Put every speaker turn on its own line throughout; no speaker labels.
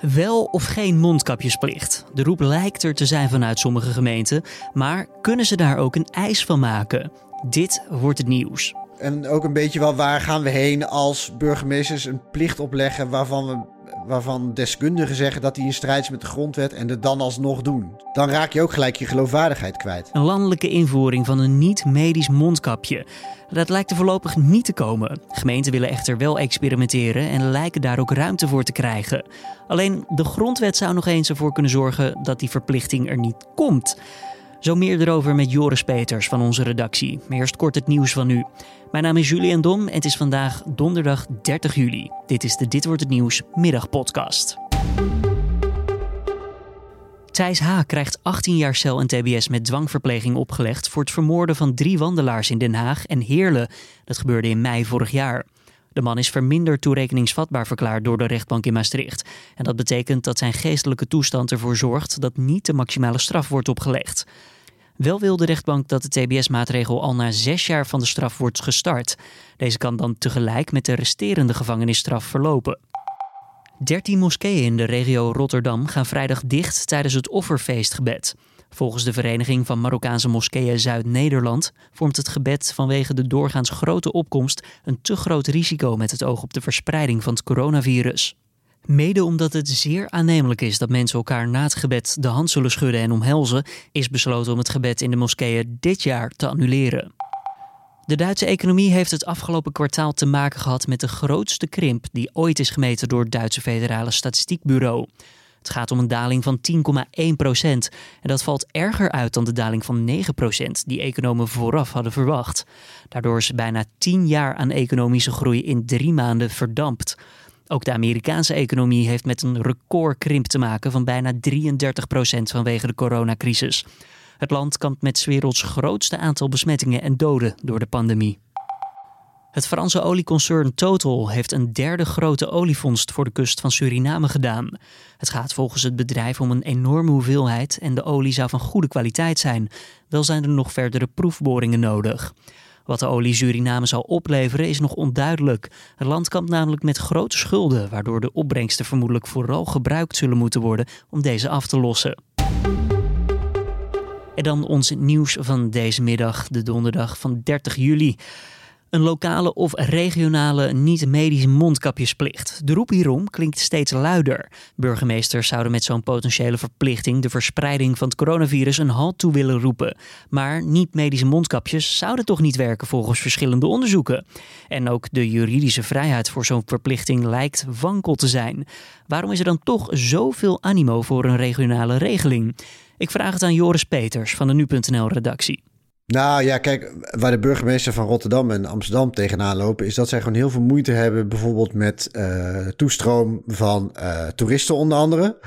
Wel of geen mondkapjesplicht? De roep lijkt er te zijn vanuit sommige gemeenten, maar kunnen ze daar ook een eis van maken? Dit wordt het nieuws.
En ook een beetje wel waar gaan we heen als burgemeesters een plicht opleggen waarvan we waarvan deskundigen zeggen dat die in strijd is met de grondwet en het dan alsnog doen. Dan raak je ook gelijk je geloofwaardigheid kwijt.
Een landelijke invoering van een niet-medisch mondkapje. Dat lijkt er voorlopig niet te komen. Gemeenten willen echter wel experimenteren en lijken daar ook ruimte voor te krijgen. Alleen de grondwet zou nog eens ervoor kunnen zorgen dat die verplichting er niet komt. Zo meer erover met Joris Peters van onze redactie. Maar eerst kort het nieuws van nu. Mijn naam is Julian Dom en het is vandaag donderdag 30 juli. Dit is de Dit wordt het nieuws middagpodcast. Thijs H. krijgt 18 jaar cel en tbs met dwangverpleging opgelegd voor het vermoorden van drie wandelaars in Den Haag en Heerlen. Dat gebeurde in mei vorig jaar. De man is verminderd toerekeningsvatbaar verklaard door de rechtbank in Maastricht. En dat betekent dat zijn geestelijke toestand ervoor zorgt dat niet de maximale straf wordt opgelegd. Wel wil de rechtbank dat de TBS-maatregel al na zes jaar van de straf wordt gestart. Deze kan dan tegelijk met de resterende gevangenisstraf verlopen. Dertien moskeeën in de regio Rotterdam gaan vrijdag dicht tijdens het offerfeestgebed. Volgens de Vereniging van Marokkaanse Moskeeën Zuid-Nederland vormt het gebed vanwege de doorgaans grote opkomst een te groot risico met het oog op de verspreiding van het coronavirus. Mede omdat het zeer aannemelijk is dat mensen elkaar na het gebed de hand zullen schudden en omhelzen, is besloten om het gebed in de moskeeën dit jaar te annuleren. De Duitse economie heeft het afgelopen kwartaal te maken gehad met de grootste krimp die ooit is gemeten door het Duitse Federale Statistiekbureau. Het gaat om een daling van 10,1 procent. En dat valt erger uit dan de daling van 9 procent die economen vooraf hadden verwacht. Daardoor is bijna 10 jaar aan economische groei in drie maanden verdampt. Ook de Amerikaanse economie heeft met een recordkrimp te maken van bijna 33 procent vanwege de coronacrisis. Het land kampt met 's werelds grootste aantal besmettingen en doden door de pandemie. Het Franse olieconcern Total heeft een derde grote olievondst voor de kust van Suriname gedaan. Het gaat volgens het bedrijf om een enorme hoeveelheid en de olie zou van goede kwaliteit zijn. Wel zijn er nog verdere proefboringen nodig. Wat de olie Suriname zal opleveren is nog onduidelijk. Het land kampt namelijk met grote schulden, waardoor de opbrengsten vermoedelijk vooral gebruikt zullen moeten worden om deze af te lossen. En dan ons nieuws van deze middag, de donderdag van 30 juli. Een lokale of regionale niet-medische mondkapjesplicht. De roep hierom klinkt steeds luider. Burgemeesters zouden met zo'n potentiële verplichting de verspreiding van het coronavirus een halt toe willen roepen. Maar niet-medische mondkapjes zouden toch niet werken volgens verschillende onderzoeken. En ook de juridische vrijheid voor zo'n verplichting lijkt wankel te zijn. Waarom is er dan toch zoveel animo voor een regionale regeling? Ik vraag het aan Joris Peters van de Nu.nl redactie.
Nou ja, kijk, waar de burgemeester van Rotterdam en Amsterdam tegenaan lopen, is dat zij gewoon heel veel moeite hebben, bijvoorbeeld met uh, toestroom van uh, toeristen onder andere.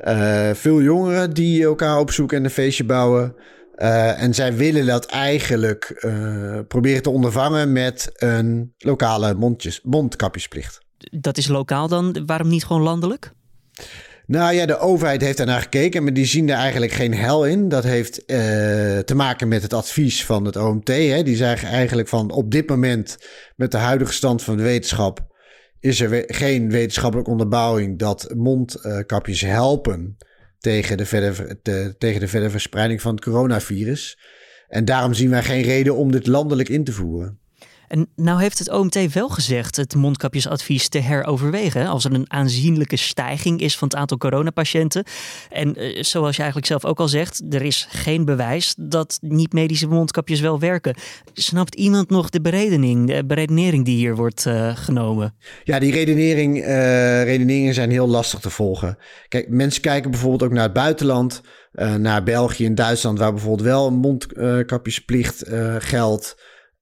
Uh, veel jongeren die elkaar opzoeken en een feestje bouwen. en zij willen dat eigenlijk proberen te ondervangen met een lokale mondjes, mondkapjesplicht.
Dat is lokaal dan, waarom niet gewoon landelijk?
Nou ja, de overheid heeft daarnaar gekeken, maar die zien er eigenlijk geen hel in. Dat heeft uh, te maken met het advies van het OMT. Hè. Die zeggen eigenlijk van op dit moment, met de huidige stand van de wetenschap, is er geen wetenschappelijke onderbouwing dat mondkapjes helpen tegen de, verder, te, tegen de verdere verspreiding van het coronavirus. En daarom zien wij geen reden om dit landelijk in te voeren.
En nou heeft het OMT wel gezegd het mondkapjesadvies te heroverwegen. Als er een aanzienlijke stijging is van het aantal coronapatiënten. En uh, zoals je eigenlijk zelf ook al zegt, er is geen bewijs dat niet-medische mondkapjes wel werken. Snapt iemand nog de beredening, de beredenering die hier wordt uh, genomen?
Ja, die redenering, uh, redeneringen zijn heel lastig te volgen. Kijk, mensen kijken bijvoorbeeld ook naar het buitenland. naar België en Duitsland, waar bijvoorbeeld wel een mondkapjesplicht geldt.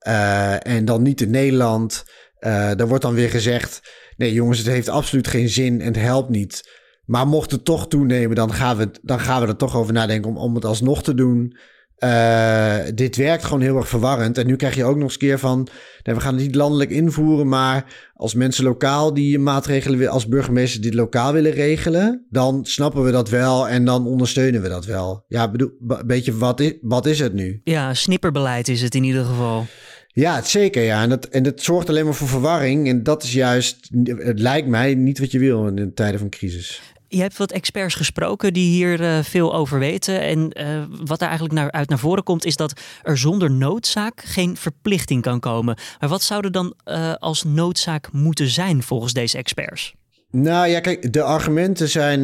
Uh, en dan niet in Nederland. Uh, daar wordt dan weer gezegd: nee, jongens, het heeft absoluut geen zin en het helpt niet. Maar mocht het toch toenemen, dan gaan we, dan gaan we er toch over nadenken om, om het alsnog te doen. Uh, dit werkt gewoon heel erg verwarrend. En nu krijg je ook nog eens keer van: nee, we gaan het niet landelijk invoeren, maar als mensen lokaal die maatregelen, als burgemeester dit lokaal willen regelen, dan snappen we dat wel en dan ondersteunen we dat wel. Ja, bedoel, een beetje wat is, wat is het nu?
Ja, snipperbeleid is het in ieder geval.
Ja, zeker. Ja. En, dat, en dat zorgt alleen maar voor verwarring. En dat is juist, het lijkt mij, niet wat je wil in tijden van crisis.
Je hebt wat experts gesproken die hier uh, veel over weten. En uh, wat er eigenlijk naar, uit naar voren komt, is dat er zonder noodzaak geen verplichting kan komen. Maar wat zou er dan uh, als noodzaak moeten zijn volgens deze experts?
Nou ja, kijk, de argumenten zijn.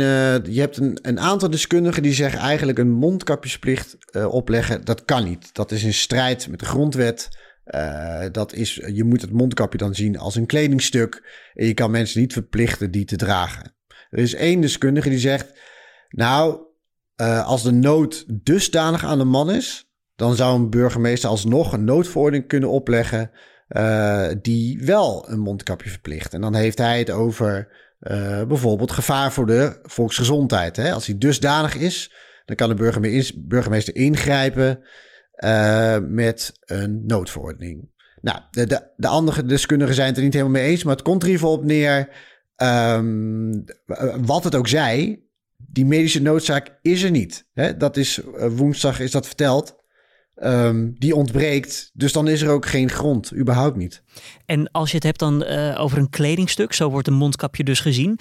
je hebt een, een, aantal deskundigen die zeggen eigenlijk een mondkapjesplicht opleggen. Dat kan niet. Dat is in strijd met de grondwet. Dat is, je moet het mondkapje dan zien als een kledingstuk. En je kan mensen niet verplichten die te dragen. Er is één deskundige die zegt: Nou, uh, als de nood dusdanig aan de man is, dan zou een burgemeester alsnog een noodverordening kunnen opleggen. Uh, die wel een mondkapje verplicht. En dan heeft hij het over bijvoorbeeld gevaar voor de volksgezondheid. Hè? Als hij dusdanig is, dan kan de burgemeester ingrijpen met een noodverordening. Nou, de, de, de andere deskundigen zijn het er niet helemaal mee eens, maar het komt er in op neer Um, wat het ook zij, die medische noodzaak is er niet. Hè? Dat is uh, woensdag is dat verteld. Um, die ontbreekt. Dus dan is er ook geen grond, überhaupt niet.
En als je het hebt dan uh, over een kledingstuk, zo wordt een mondkapje dus gezien.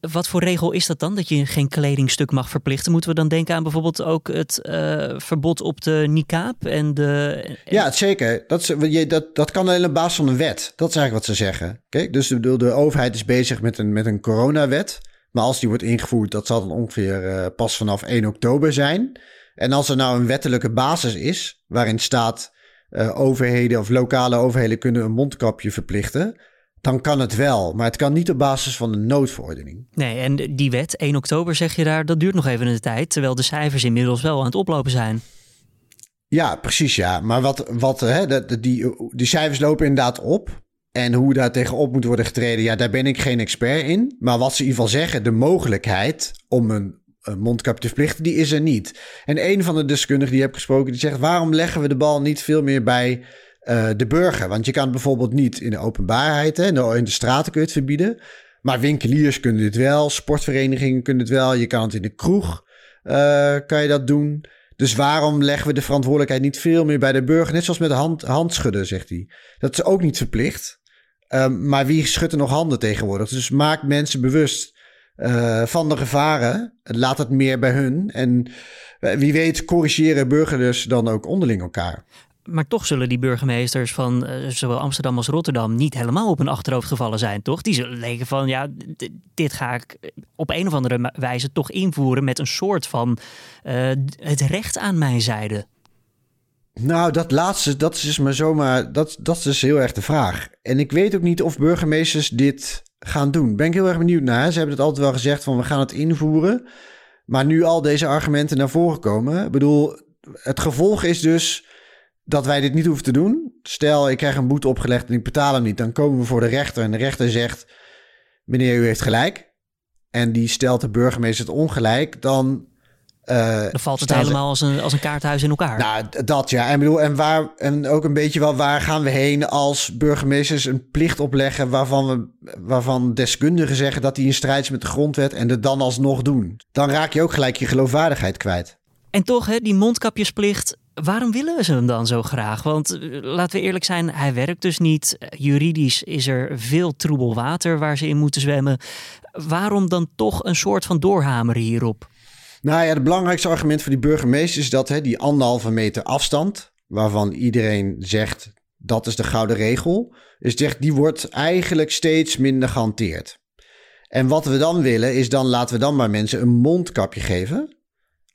Wat voor regel is dat dan, dat je geen kledingstuk mag verplichten? Moeten we dan denken aan bijvoorbeeld ook het uh, verbod op de niqab en de...
En... Ja, zeker. Dat, is, je, dat, dat kan alleen op basis van een wet. Dat is eigenlijk wat ze zeggen. Kijk, dus de, de overheid is bezig met een, met een coronawet. Maar als die wordt ingevoerd, dat zal dan ongeveer uh, pas vanaf 1 oktober zijn. En als er nou een wettelijke basis is, waarin staat uh, overheden of lokale overheden kunnen een mondkapje verplichten, dan kan het wel. Maar het kan niet op basis van een noodverordening.
Nee, en die wet, 1 oktober zeg je daar, dat duurt nog even een tijd, terwijl de cijfers inmiddels wel aan het oplopen zijn.
Ja, precies ja. Maar wat, wat, hè, die, die cijfers lopen inderdaad op. En hoe daar tegenop moet worden getreden, ja, daar ben ik geen expert in. Maar wat ze in ieder geval zeggen, de mogelijkheid om een mondkapje verplichten, die is er niet. En een van de deskundigen die heb gesproken, die zegt: waarom leggen we de bal niet veel meer bij uh, de burger? Want je kan bijvoorbeeld niet in de openbaarheid, hè, in de straten kun je het verbieden. Maar winkeliers kunnen dit wel, sportverenigingen kunnen het wel. Je kan het in de kroeg, uh, kan je dat doen. Dus waarom leggen we de verantwoordelijkheid niet veel meer bij de burger? Net zoals met hand, handschudden, zegt hij. Dat is ook niet verplicht. Um, maar wie schudt er nog handen tegenwoordig? Dus maak mensen bewust uh, van de gevaren. Laat het meer bij hun. En uh, wie weet corrigeren burgers dan ook onderling elkaar.
Maar toch zullen die burgemeesters van uh, zowel Amsterdam als Rotterdam niet helemaal op hun achterhoofd gevallen zijn, toch? Die zullen denken van ja, dit ga ik op een of andere wijze toch invoeren met een soort van het recht aan mijn zijde.
Nou, dat laatste, dat is dus maar zomaar, dat, dat is dus heel erg de vraag. En ik weet ook niet of burgemeesters dit gaan doen. Ben ik heel erg benieuwd naar. Ze hebben het altijd wel gezegd van we gaan het invoeren. Maar nu al deze argumenten naar voren komen. Ik bedoel, het gevolg is dus dat wij dit niet hoeven te doen. Stel, ik krijg een boete opgelegd en ik betaal hem niet. Dan komen we voor de rechter en de rechter zegt... meneer, u heeft gelijk. En die stelt de burgemeester het ongelijk. Dan
uh, dan valt het helemaal als een, als een kaarthuis in elkaar.
Nou, dat ja. En, bedoel, en, waar, en ook een beetje wel waar gaan we heen als burgemeesters een plicht opleggen waarvan, we, waarvan deskundigen zeggen dat die in strijd is met de grondwet en het dan alsnog doen. Dan raak je ook gelijk je geloofwaardigheid kwijt.
En toch, hè, die mondkapjesplicht, waarom willen ze hem dan zo graag? Want eh, laten we eerlijk zijn, hij werkt dus niet. Juridisch is er veel troebel water waar ze in moeten zwemmen. Waarom dan toch een soort van doorhameren hierop?
Nou ja, het belangrijkste argument voor die burgemeester is dat hè, die anderhalve meter afstand, waarvan iedereen zegt dat is de gouden regel, is zegt, die wordt eigenlijk steeds minder gehanteerd. En wat we dan willen is dan laten we dan maar mensen een mondkapje geven.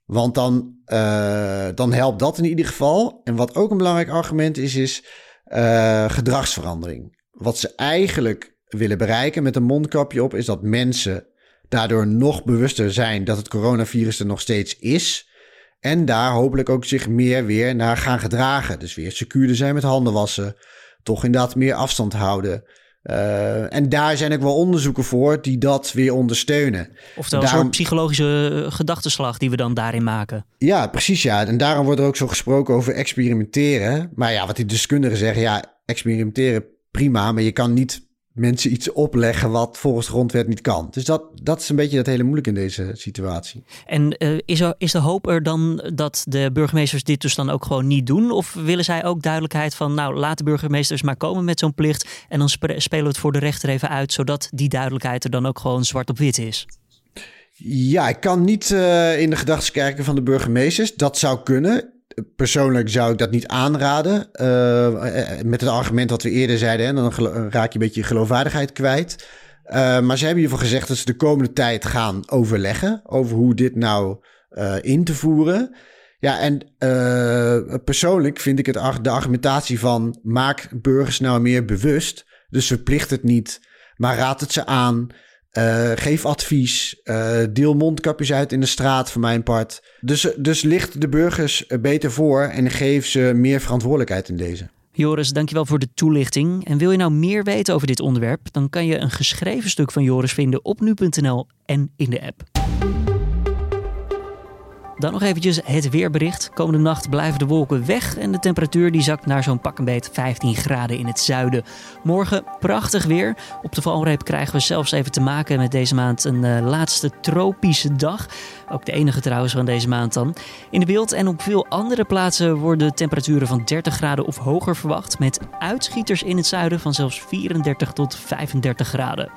Want dan, uh, dan helpt dat in ieder geval. En wat ook een belangrijk argument is, is uh, gedragsverandering. Wat ze eigenlijk willen bereiken met een mondkapje op, is dat mensen daardoor nog bewuster zijn dat het coronavirus er nog steeds is. En daar hopelijk ook zich meer weer naar gaan gedragen. Dus weer secuurder zijn met handen wassen. Toch inderdaad meer afstand houden. Uh, en daar zijn ook wel onderzoeken voor die dat weer ondersteunen.
Oftewel daarom... een soort psychologische eh, gedachtenslag die we dan daarin maken.
Ja, precies ja. En daarom wordt er ook zo gesproken over experimenteren. Maar ja, wat die deskundigen zeggen, ja, experimenteren prima. Maar je kan niet mensen iets opleggen wat volgens de grondwet niet kan. Dus dat, dat is een beetje het hele moeilijk in deze situatie.
En uh, is, er, is de hoop er dan dat de burgemeesters dit dus dan ook gewoon niet doen? Of willen zij ook duidelijkheid van, nou laat de burgemeesters maar komen met zo'n plicht en dan spelen we het voor de rechter even uit, zodat die duidelijkheid er dan ook gewoon zwart op wit is?
Ja, ik kan niet uh, in de gedachten kijken van de burgemeesters. Dat zou kunnen persoonlijk zou ik dat niet aanraden. Uh, met het argument wat we eerder zeiden, hè, dan raak je een beetje je geloofwaardigheid kwijt. Maar ze hebben geval gezegd dat ze de komende tijd gaan overleggen over hoe dit nou in te voeren. Ja, en persoonlijk vind ik het, de argumentatie van maak burgers nou meer bewust. Dus verplicht het niet, maar raad het ze aan. Uh, geef advies. Uh, deel mondkapjes uit in de straat, voor mijn part. Dus, dus licht de burgers beter voor en geef ze meer verantwoordelijkheid in deze.
Joris, dankjewel voor de toelichting. En wil je nou meer weten over dit onderwerp? Dan kan je een geschreven stuk van Joris vinden op nu.nl en in de app. Dan nog eventjes het weerbericht. Komende nacht blijven de wolken weg en de temperatuur die zakt naar zo'n pak een beet 15 graden in het zuiden. Morgen prachtig weer. Op de valreep krijgen we zelfs even te maken met deze maand een uh, laatste tropische dag. Ook de enige trouwens van deze maand dan. In de beeld en op veel andere plaatsen worden temperaturen van 30 graden of hoger verwacht. Met uitschieters in het zuiden van zelfs 34 tot 35 graden.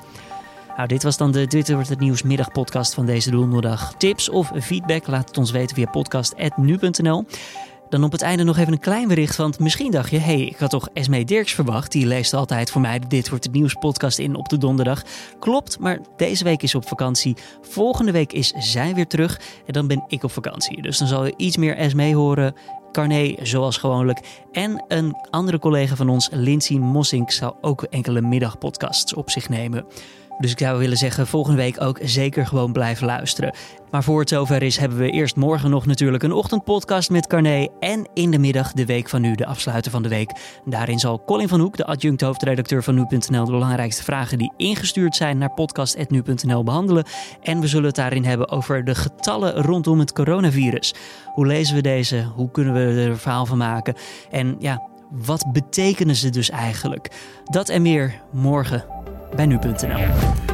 Nou, dit was dan de Dit wordt het nieuws middagpodcast van deze donderdag. Tips of feedback laat het ons weten via podcast.nu.nl. Dan op het einde nog even een klein bericht, want misschien dacht je... hey, ik had toch Esme Dirks verwacht. Die leest altijd voor mij de Dit wordt het nieuws podcast in op de donderdag. Klopt, maar deze week is op vakantie. Volgende week is zij weer terug en dan ben ik op vakantie. Dus dan zal je iets meer Esme horen... Carné, zoals gewoonlijk. En een andere collega van ons, Lindsay Mossink, zal ook enkele middagpodcasts op zich nemen. Dus ik zou willen zeggen, volgende week ook zeker gewoon blijven luisteren. Maar voor het zover is, hebben we eerst morgen nog natuurlijk een ochtendpodcast met Carné. En in de middag de week van nu, de afsluiter van de week. Daarin zal Colin van Hoek, de adjunct hoofdredacteur van nu.nl, de belangrijkste vragen die ingestuurd zijn naar podcast.nu.nl behandelen. En we zullen het daarin hebben over de getallen rondom het coronavirus. Hoe lezen we deze? Hoe kunnen we er een verhaal van maken? En ja, wat betekenen ze dus eigenlijk? Dat en meer morgen bij nu.nl.